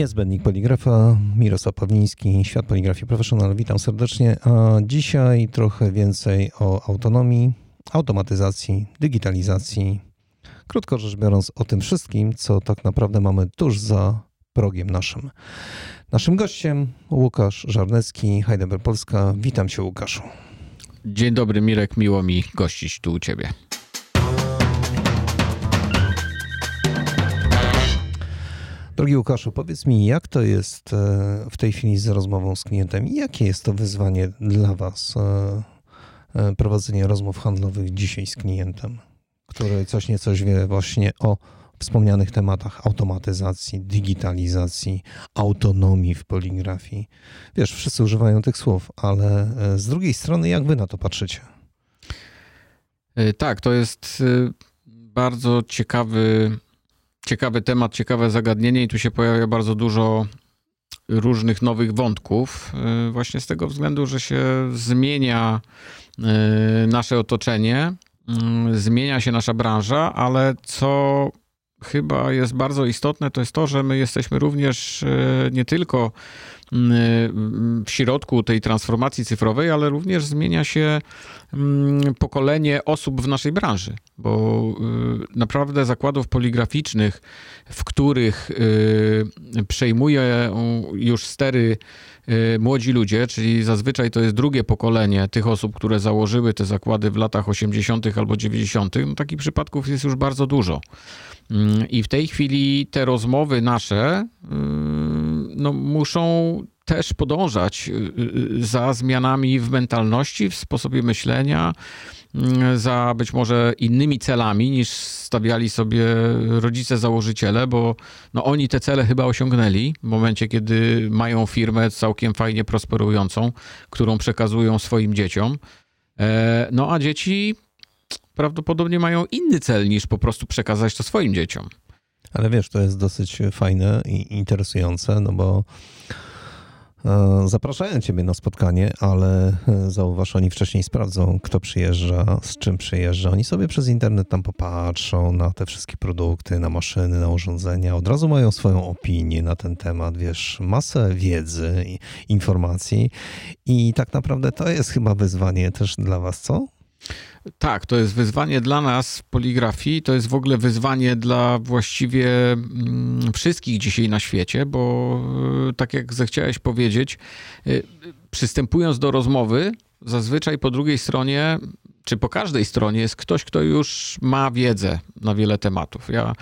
Niezbędnik Poligrafa, Mirosław Pawliński, Świat Poligrafii Professional. Witam serdecznie. A dzisiaj trochę więcej o autonomii, automatyzacji, digitalizacji. Krótko rzecz biorąc o tym wszystkim, co tak naprawdę mamy tuż za progiem naszym. Naszym gościem Łukasz Żarnecki, Heidelberg Polska. Witam cię Łukaszu. Dzień dobry Mirek, miło mi gościć tu u ciebie. Drogi Łukaszu, powiedz mi, jak to jest e, w tej chwili z rozmową z klientem jakie jest to wyzwanie dla Was e, e, prowadzenie rozmów handlowych dzisiaj z klientem, który coś niecoś wie właśnie o wspomnianych tematach automatyzacji, digitalizacji, autonomii w poligrafii. Wiesz, wszyscy używają tych słów, ale z drugiej strony, jak Wy na to patrzycie? Tak, to jest bardzo ciekawy ciekawy temat, ciekawe zagadnienie i tu się pojawia bardzo dużo różnych nowych wątków, y, właśnie z tego względu, że się zmienia y, nasze otoczenie, y, zmienia się nasza branża, ale co chyba jest bardzo istotne, to jest to, że my jesteśmy również nie tylko w środku tej transformacji cyfrowej, ale również zmienia się mm, pokolenie osób w naszej branży, bo y, naprawdę zakładów poligraficznych, w których y, przejmuje już stery y, młodzi ludzie, czyli zazwyczaj to jest drugie pokolenie tych osób, które założyły te zakłady w latach 80. albo 90., no takich przypadków jest już bardzo dużo. Mm, I w tej chwili te rozmowy nasze no, muszą też podążać y, y, za zmianami w mentalności, w sposobie myślenia, mm, za być może innymi celami niż stawiali sobie rodzice założyciele, bo no oni te cele chyba osiągnęli w momencie, kiedy mają firmę całkiem fajnie prosperującą, którą przekazują swoim dzieciom. E, no a dzieci prawdopodobnie mają inny cel niż po prostu przekazać to swoim dzieciom. Ale wiesz, to jest dosyć fajne i interesujące, no bo e, zapraszają ciebie na spotkanie, ale e, zauważ, oni wcześniej sprawdzą, kto przyjeżdża, z czym przyjeżdża. Oni sobie przez internet tam popatrzą na te wszystkie produkty, na maszyny, na urządzenia. Od razu mają swoją opinię na ten temat, wiesz, masę wiedzy, informacji i tak naprawdę to jest chyba wyzwanie też dla was, co? Tak, to jest wyzwanie dla nas w poligrafii, to jest w ogóle wyzwanie dla właściwie mm, wszystkich dzisiaj na świecie, bo e, tak jak zechciałeś powiedzieć, e, przystępując do rozmowy, zazwyczaj po drugiej stronie czy po każdej stronie jest ktoś, kto już ma wiedzę na wiele tematów. Ja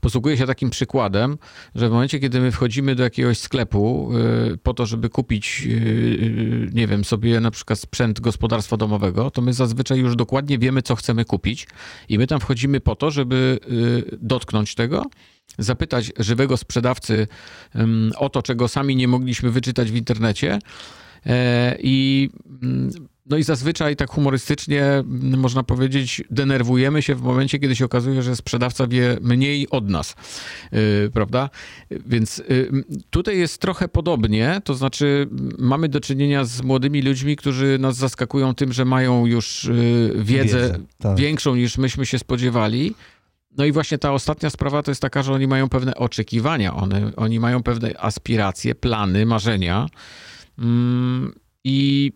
posługuję się takim przykładem, że w momencie, kiedy my wchodzimy do jakiegoś sklepu y, po to, żeby kupić, y, y, nie wiem, sobie na przykład sprzęt gospodarstwa domowego, to my zazwyczaj już dokładnie wiemy, co chcemy kupić i my tam wchodzimy po to, żeby dotknąć tego, zapytać żywego sprzedawcy o to, czego sami nie mogliśmy wyczytać w internecie e, i mm, no i zazwyczaj tak humorystycznie można powiedzieć, denerwujemy się w momencie, kiedy się okazuje, że sprzedawca wie mniej od nas, yy, prawda? Więc yy, tutaj jest trochę podobnie, to znaczy mamy do czynienia z młodymi ludźmi, którzy nas zaskakują tym, że mają już yy, wiedzę, wiedzę tak. większą niż myśmy się spodziewali. No i właśnie ta ostatnia sprawa to jest taka, że oni mają pewne oczekiwania, one, oni mają pewne aspiracje, plany, marzenia. Mm, I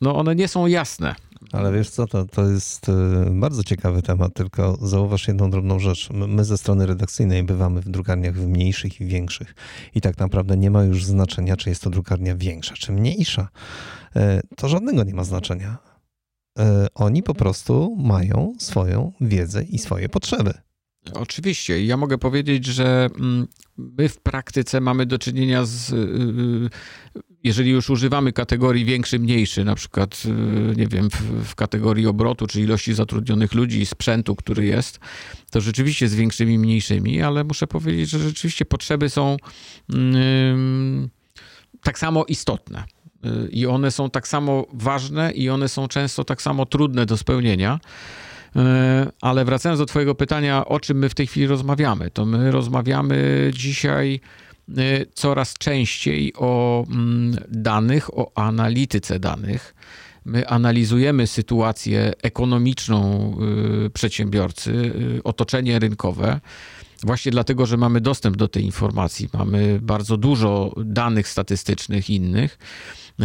no one nie są jasne. Ale wiesz co, to, to jest y, bardzo ciekawy temat, tylko zauważ jedną drobną rzecz. My ze strony redakcyjnej bywamy w drukarniach mniejszych i większych i tak naprawdę nie ma już znaczenia, czy jest to drukarnia większa, czy mniejsza. E, to żadnego nie ma znaczenia. E, oni po prostu mają swoją wiedzę i swoje potrzeby. Oczywiście. Ja mogę powiedzieć, że mm, my w praktyce mamy do czynienia z, y, y, jeżeli już używamy kategorii większy, mniejszy, na przykład, y, nie wiem, w, w kategorii obrotu czy ilości zatrudnionych ludzi, sprzętu, który jest, to rzeczywiście z większymi, mniejszymi, ale muszę powiedzieć, że rzeczywiście potrzeby są tak samo istotne. I one są tak samo ważne, i one są często tak samo trudne do spełnienia. E, ale wracając do Twojego pytania, o czym my w tej chwili rozmawiamy, to my rozmawiamy dzisiaj coraz częściej o mm, danych, o analityce danych. My analizujemy sytuację ekonomiczną e, przedsiębiorcy, otoczenie rynkowe właśnie dlatego, że mamy dostęp do tej informacji, mamy bardzo dużo danych statystycznych innych,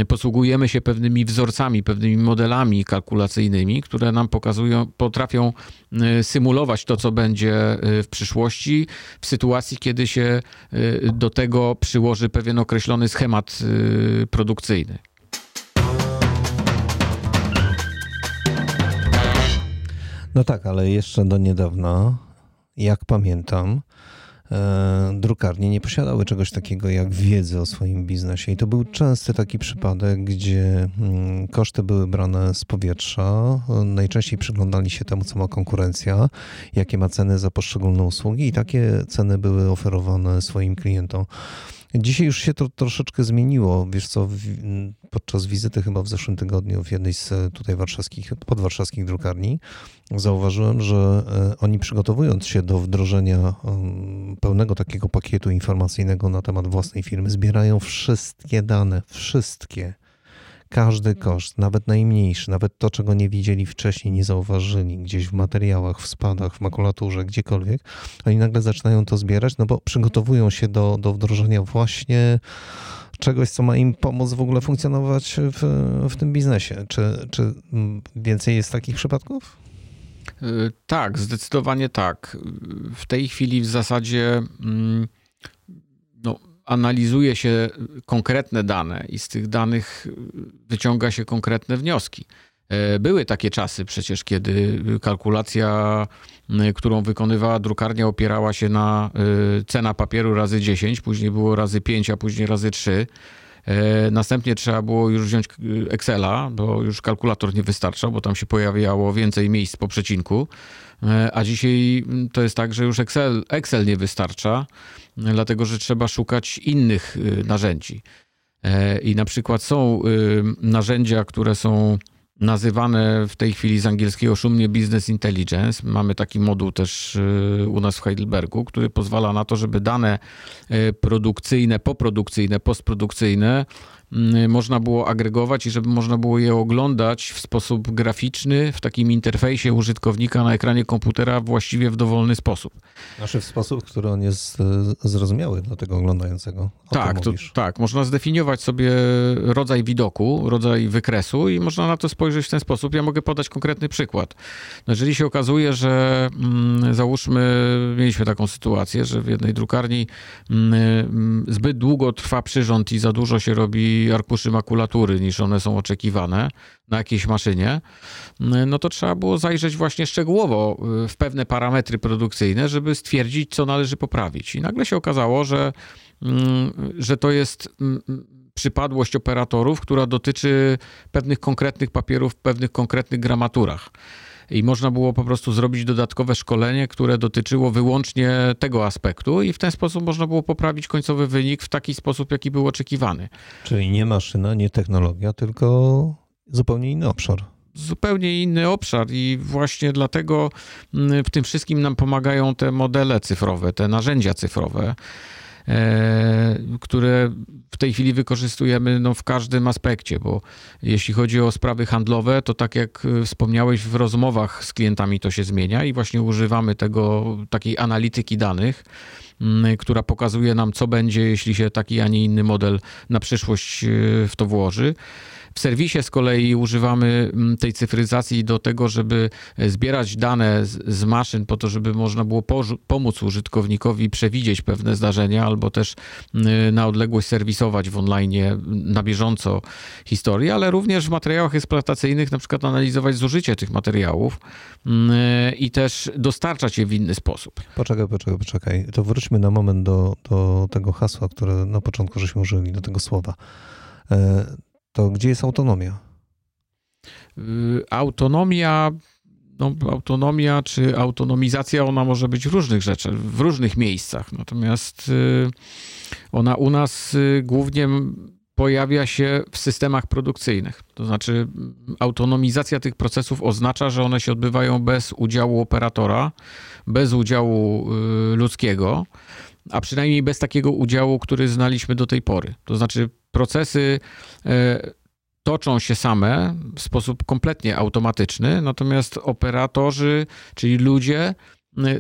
posługujemy się pewnymi wzorcami, pewnymi modelami kalkulacyjnymi, które nam pokazują, potrafią y, symulować to, co będzie y, w przyszłości, w sytuacji, kiedy się y, do tego przyłoży pewien określony schemat produkcyjny. No tak, ale jeszcze do niedawna, jak pamiętam, E, drukarnie nie posiadały czegoś takiego jak wiedzy o swoim biznesie. I to był częsty taki przypadek, gdzie mm, koszty były brane z powietrza. Najczęściej przyglądali się temu, co ma konkurencja, jakie ma ceny za poszczególne usługi, i takie ceny były oferowane swoim klientom. Dzisiaj już się to troszeczkę zmieniło. Wiesz co, podczas wizyty chyba w zeszłym tygodniu w jednej z tutaj warszawskich, podwarszawskich drukarni zauważyłem, że e, oni przygotowując się do wdrożenia pełnego takiego pakietu informacyjnego na temat własnej firmy, zbierają wszystkie dane, wszystkie każdy koszt, nawet najmniejszy, nawet to, czego nie widzieli wcześniej, nie zauważyli, gdzieś w materiałach, w spadach, w makulaturze, gdziekolwiek, oni nagle zaczynają to zbierać, no bo przygotowują się do, do wdrożenia właśnie czegoś, co ma im pomóc w ogóle funkcjonować w, w tym biznesie. Czy, czy więcej jest takich przypadków? Y, tak, zdecydowanie tak. W tej chwili w zasadzie mm, analizuje się konkretne dane i z tych danych wyciąga się konkretne wnioski. E, były takie czasy przecież, kiedy kalkulacja, którą wykonywała drukarnia, opierała się na e, cena papieru razy 10, później było razy 5, a później razy 3. E, następnie trzeba było już wziąć Excela, bo już kalkulator nie wystarczał, bo tam się pojawiało więcej miejsc po przecinku. A dzisiaj to jest tak, że już Excel, Excel nie wystarcza, dlatego że trzeba szukać innych narzędzi. I na przykład są narzędzia, które są nazywane w tej chwili z angielskiego szumnie Business Intelligence. Mamy taki moduł też y, u nas w Heidelbergu, który pozwala na to, żeby dane y, produkcyjne, poprodukcyjne, postprodukcyjne można było agregować i żeby można było je oglądać w sposób graficzny, w takim interfejsie użytkownika na ekranie komputera właściwie w dowolny sposób. Znaczy w sposób, który on jest e, zrozumiały dla tego oglądającego. O tak, to, tak, można zdefiniować sobie rodzaj widoku, rodzaj wykresu i można na to spojrzeć w ten sposób. Ja mogę podać konkretny przykład. No, jeżeli się okazuje, że mm, załóżmy, mieliśmy taką sytuację, że w jednej drukarni mm, mm zbyt długo trwa przyrząd i za dużo się robi arkuszy makulatury niż one są oczekiwane na jakiejś maszynie, no to trzeba było zajrzeć właśnie szczegółowo y, w pewne parametry produkcyjne, żeby stwierdzić, co należy poprawić. I nagle się okazało, że, mm, że to jest mm, przypadłość operatorów, która dotyczy pewnych konkretnych papierów w pewnych konkretnych gramaturach i można było po prostu zrobić dodatkowe szkolenie, które dotyczyło wyłącznie tego aspektu i w ten sposób można było poprawić końcowy wynik w taki sposób, jaki był oczekiwany. Czyli nie maszyna, nie technologia, tylko zupełnie inny obszar zupełnie inny obszar i właśnie dlatego mm, w tym wszystkim nam pomagają te modele cyfrowe, te narzędzia cyfrowe. E, które w tej chwili wykorzystujemy no, w każdym aspekcie, bo jeśli chodzi o sprawy handlowe, to tak jak wspomniałeś, w rozmowach z klientami to się zmienia i właśnie używamy tego, takiej analityki danych, która pokazuje nam, co będzie, jeśli się taki, a nie inny model na przyszłość e, w to włoży. W serwisie z kolei używamy mm, tej cyfryzacji do tego, żeby e, zbierać dane z, maszyn po to, żeby można było pomóc użytkownikowi przewidzieć pewne zdarzenia albo też mm, na odległość serwisować w online na bieżąco historię, ale również w materiałach eksploatacyjnych na przykład analizować zużycie tych materiałów mm, i też dostarczać je w inny sposób. Poczekaj, poczekaj, poczekaj. To wróćmy na moment do, do tego hasła, które na początku żeśmy użyli, do tego słowa. To gdzie jest autonomia? Y, autonomia, no, autonomia czy autonomizacja, ona może być w różnych rzeczach, w różnych miejscach. Natomiast y, ona u nas y, głównie pojawia się w systemach produkcyjnych. To znaczy, autonomizacja tych procesów oznacza, że one się odbywają bez udziału operatora, bez udziału ludzkiego, a przynajmniej bez takiego udziału, który znaliśmy do tej pory. To znaczy, procesy e, toczą się same w sposób kompletnie automatyczny, natomiast operatorzy, czyli ludzie,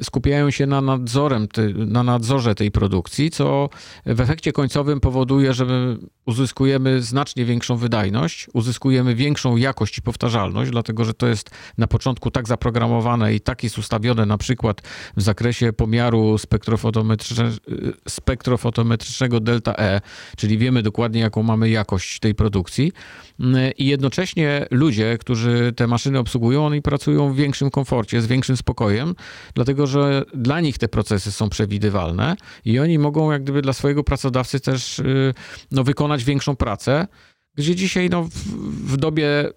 skupiają się na, nadzorem, na nadzorze tej produkcji, co w efekcie końcowym powoduje, że my uzyskujemy znacznie większą wydajność, uzyskujemy większą jakość i powtarzalność, dlatego że to jest na początku tak zaprogramowane i tak jest ustawione na przykład w zakresie pomiaru spektrofotometrycznego delta E, czyli wiemy dokładnie jaką mamy jakość tej produkcji. I jednocześnie ludzie, którzy te maszyny obsługują, oni pracują w większym komforcie, z większym spokojem, dlatego że dla nich te procesy są przewidywalne i oni mogą jak gdyby dla swojego pracodawcy też y, no, wykonać większą pracę, gdzie dzisiaj no, w, w dobie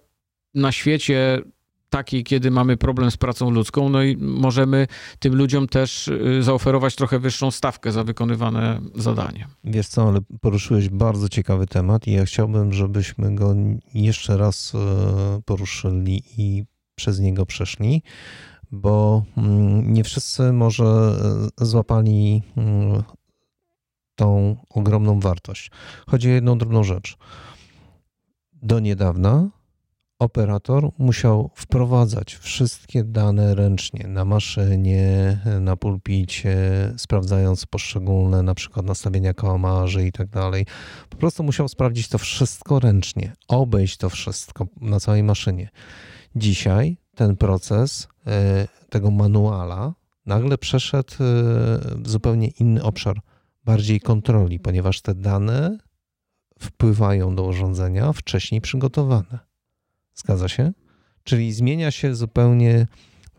na świecie takiej, kiedy mamy problem z pracą ludzką, no i możemy tym ludziom też y, zaoferować trochę wyższą stawkę za wykonywane zadanie. Wiesz co, ale poruszyłeś bardzo ciekawy temat i ja chciałbym, żebyśmy go jeszcze raz e, poruszyli i przez niego przeszli, bo mm, nie wszyscy może e, złapali mm, tą ogromną wartość. Chodzi o jedną drobną rzecz. Do niedawna operator musiał wprowadzać wszystkie dane ręcznie na maszynie, na pulpicie, sprawdzając poszczególne na przykład nastawienia kałamarzy i tak dalej. Po prostu musiał sprawdzić to wszystko ręcznie, obejść to wszystko na całej maszynie. Dzisiaj ten proces e, tego manuala nagle przeszedł e, w zupełnie inny obszar, bardziej kontroli, ponieważ te dane wpływają do urządzenia wcześniej przygotowane. Zgadza się? Czyli zmienia się zupełnie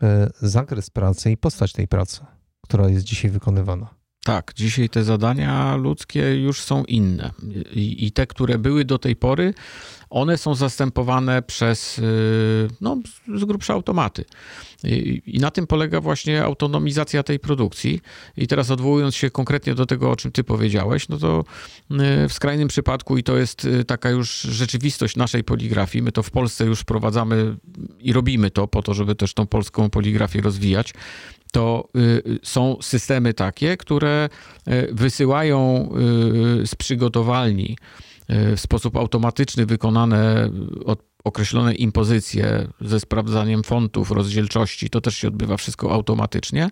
e, zakres pracy i postać tej pracy, która jest dzisiaj wykonywana. Tak, dzisiaj te zadania ludzkie już są inne. I, I, te, które były do tej pory, one są zastępowane przez y, no, z grubsza automaty. I, I, na tym polega właśnie autonomizacja tej produkcji. I teraz odwołując się konkretnie do tego, o czym ty powiedziałeś, no to y, w skrajnym przypadku, i to jest y, taka już rzeczywistość naszej poligrafii, my to w Polsce już wprowadzamy i robimy to po to, żeby też tą polską poligrafię rozwijać, to są systemy takie, które wysyłają z przygotowalni w sposób automatyczny wykonane określone impozycje ze sprawdzaniem fontów, rozdzielczości, to też się odbywa wszystko automatycznie.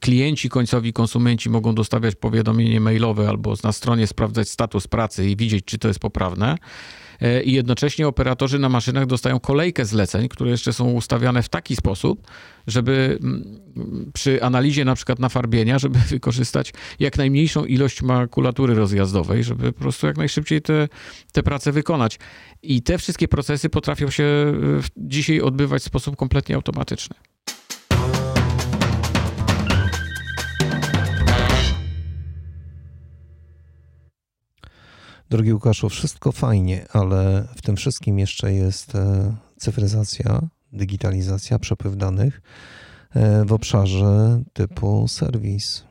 Klienci końcowi, konsumenci mogą dostawiać powiadomienie mailowe albo na stronie sprawdzać status pracy i widzieć, czy to jest poprawne. E, i jednocześnie operatorzy na maszynach dostają kolejkę zleceń, które jeszcze są ustawiane w taki sposób, żeby mm, przy analizie na przykład nafarbienia, żeby wykorzystać jak najmniejszą ilość makulatury rozjazdowej, żeby po prostu jak najszybciej te, te prace wykonać. I te wszystkie procesy potrafią się e, dzisiaj odbywać w sposób kompletnie automatyczny. Drogi Łukaszu, wszystko fajnie, ale w tym wszystkim jeszcze jest e, cyfryzacja, digitalizacja, przepływ danych e, w obszarze typu serwis.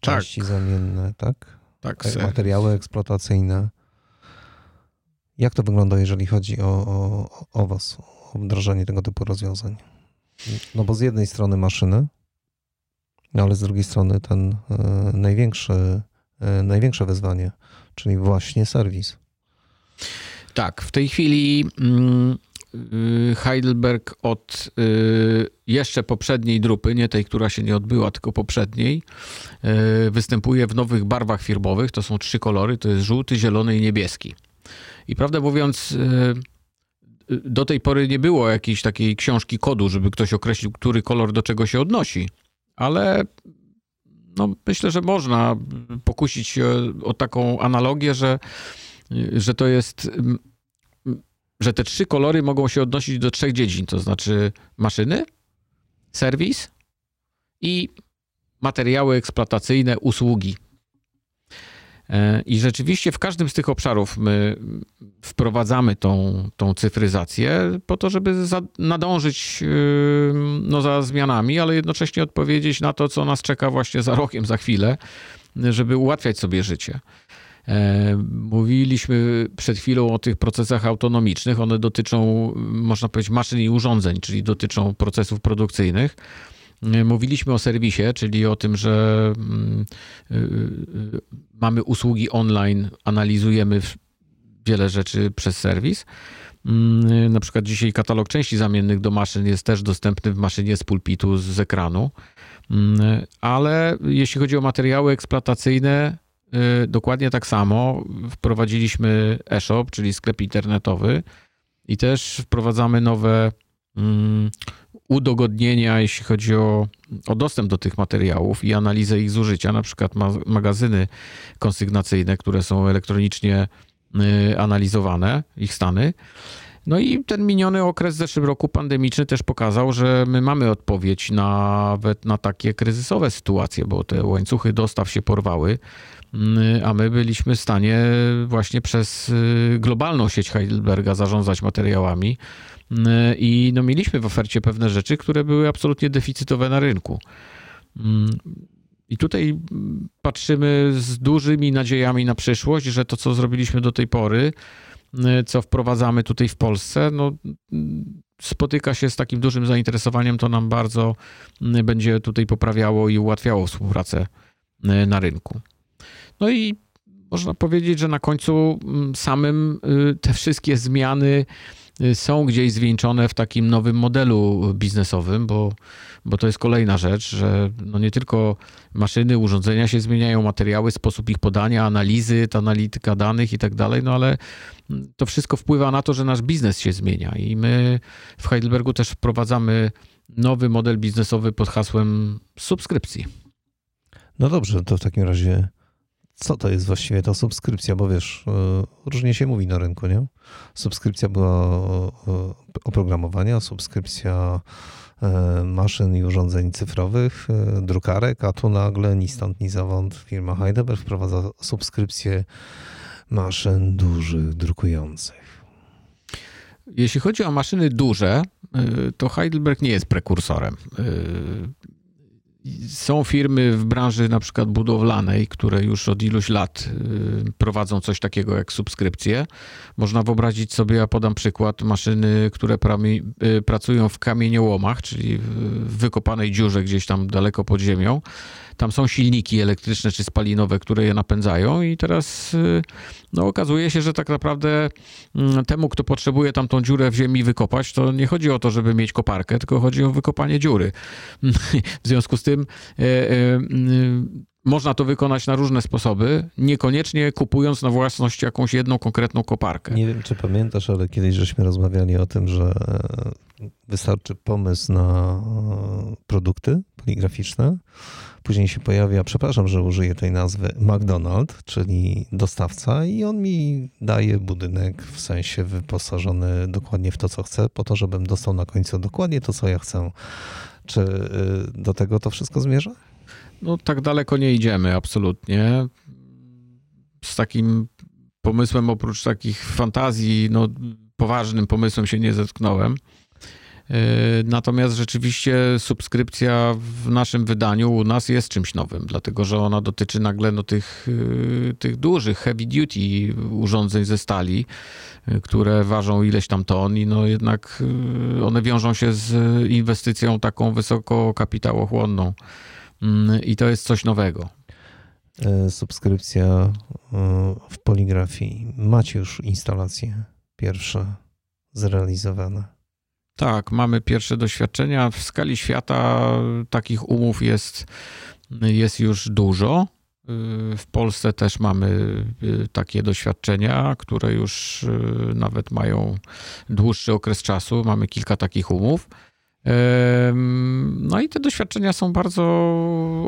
Części tak. zamienne, tak? Tak. E, materiały eksploatacyjne. Jak to wygląda, jeżeli chodzi o, o, o Was, o wdrażanie tego typu rozwiązań? No bo z jednej strony maszyny, ale z drugiej strony ten y, największy największe wyzwanie, czyli właśnie serwis. Tak, w tej chwili mm, y, Heidelberg od y, jeszcze poprzedniej drupy, nie tej, która się nie odbyła, tylko poprzedniej, y, występuje w nowych barwach firmowych. To są trzy kolory, to jest żółty, zielony i niebieski. I prawdę mówiąc, do tej pory nie było jakiejś takiej książki kodu, żeby ktoś określił, który kolor do czego się odnosi. Ale no, myślę, że można pokusić się o taką analogię, że, że to jest, że te trzy kolory mogą się odnosić do trzech dziedzin, to znaczy maszyny, serwis i materiały eksploatacyjne, usługi. E, I rzeczywiście w każdym z tych obszarów my wprowadzamy tą, tą cyfryzację po to, żeby za, nadążyć yy, no, za zmianami, ale jednocześnie odpowiedzieć na to, co nas czeka właśnie za rokiem, za chwilę, żeby ułatwiać sobie życie. E, mówiliśmy przed chwilą o tych procesach autonomicznych. One dotyczą, można powiedzieć, maszyn i urządzeń, czyli dotyczą procesów produkcyjnych. Mówiliśmy o serwisie, czyli o tym, że mm, y, y, mamy usługi online, analizujemy wiele rzeczy przez serwis. Mm, na przykład dzisiaj katalog części zamiennych do maszyn jest też dostępny w maszynie z pulpitu, z ekranu. Mm, ale jeśli chodzi o materiały eksploatacyjne, y, dokładnie tak samo. Wprowadziliśmy e-shop, czyli sklep internetowy i też wprowadzamy nowe udogodnienia, jeśli chodzi o, o dostęp do tych materiałów i analizę ich zużycia, na przykład ma, magazyny konsygnacyjne, które są elektronicznie y, analizowane, ich stany. No i ten miniony okres w zeszłym roku pandemiczny też pokazał, że my mamy odpowiedź nawet na takie kryzysowe sytuacje, bo te łańcuchy dostaw się porwały, mm, a my byliśmy w stanie właśnie przez y, globalną sieć Heidelberga zarządzać materiałami mm, i no mieliśmy w ofercie pewne rzeczy, które były absolutnie deficytowe na rynku. Mm, I tutaj patrzymy z dużymi nadziejami na przyszłość, że to, co zrobiliśmy do tej pory, co wprowadzamy tutaj w Polsce, no, spotyka się z takim dużym zainteresowaniem, to nam bardzo y, będzie tutaj poprawiało i ułatwiało współpracę y, na rynku. No i można powiedzieć, że na końcu mm, samym te wszystkie zmiany Y, są gdzieś zwieńczone w takim nowym modelu biznesowym, bo, bo to jest kolejna rzecz, że no nie tylko maszyny, urządzenia się zmieniają, materiały, sposób ich podania, analizy, ta analityka danych i tak dalej, no ale to wszystko wpływa na to, że nasz biznes się zmienia i my w Heidelbergu też wprowadzamy nowy model biznesowy pod hasłem subskrypcji. No dobrze, to w takim razie co to jest właściwie ta subskrypcja, bo wiesz, e, różnie się mówi na rynku, nie? Subskrypcja była e, oprogramowania, subskrypcja e, maszyn i urządzeń cyfrowych, drukarek, a tu nagle ni stąd, ni zawąd firma Heidelberg wprowadza subskrypcję maszyn dużych, drukujących. Jeśli chodzi o maszyny duże, to Heidelberg nie jest prekursorem. Są firmy w branży na przykład budowlanej, które już od iluś lat y, prowadzą coś takiego jak subskrypcje. Można wyobrazić sobie, ja podam przykład, maszyny, które y, pracują w kamieniołomach, czyli w wykopanej dziurze gdzieś tam daleko pod ziemią tam są silniki elektryczne czy spalinowe, które je napędzają i teraz y, no, okazuje się, że tak naprawdę mm, temu, kto potrzebuje tam tą dziurę w ziemi wykopać, to nie chodzi o to, żeby mieć koparkę, tylko chodzi o wykopanie dziury. w związku z tym e, e, można to wykonać na różne sposoby, niekoniecznie kupując na własność jakąś jedną konkretną koparkę. Nie wiem, czy pamiętasz, ale kiedyś żeśmy rozmawiali o tym, że e, wystarczy pomysł na produkty poligraficzne, Później się pojawia, przepraszam, że użyję tej nazwy, McDonald, czyli dostawca, i on mi daje budynek w sensie wyposażony dokładnie w to, co chcę, po to, żebym dostał na końcu dokładnie to, co ja chcę. Czy y, do tego to wszystko zmierza? No, tak daleko nie idziemy, absolutnie. Z takim pomysłem, oprócz takich fantazji, no, poważnym pomysłem się nie zetknąłem. E, natomiast rzeczywiście subskrypcja w naszym wydaniu u nas jest czymś nowym, dlatego że ona dotyczy nagle no, tych, e, tych dużych heavy duty urządzeń ze stali, e, które ważą ileś tam ton i no jednak one wiążą się z inwestycją taką wysoko kapitałochłonną. Mm, I to jest coś nowego. Subskrypcja w poligrafii. Macie już instalacje pierwsze zrealizowane. Tak, mamy pierwsze doświadczenia. W skali świata takich umów jest, jest już dużo. W Polsce też mamy y, takie doświadczenia, które już y, nawet mają dłuższy okres czasu. Mamy kilka takich umów. No i te doświadczenia są bardzo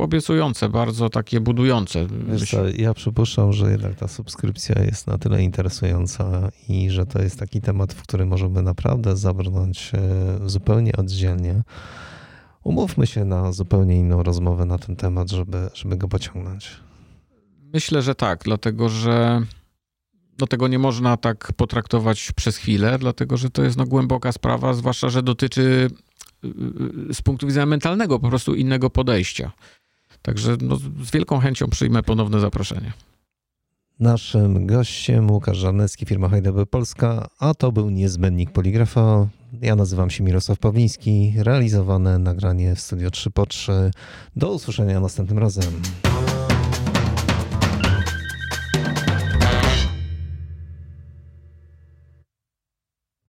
obiecujące, bardzo takie budujące. Co, ja przypuszczam, że jednak ta subskrypcja jest na tyle interesująca i że to jest taki temat, w który możemy naprawdę zabrnąć e, zupełnie oddzielnie. Umówmy się na zupełnie inną rozmowę na ten temat, żeby, żeby go pociągnąć. Myślę, że tak, dlatego że no tego nie można tak potraktować przez chwilę, dlatego że to jest no głęboka sprawa, zwłaszcza, że dotyczy z punktu widzenia mentalnego po prostu innego podejścia. Także no, z wielką chęcią przyjmę ponowne zaproszenie. Naszym gościem Łukasz Żarnecki, firma Heidelberg Polska, a to był niezbędnik poligrafa. Ja nazywam się Mirosław Pawliński. Realizowane nagranie w studio 3 po 3. Do usłyszenia następnym razem.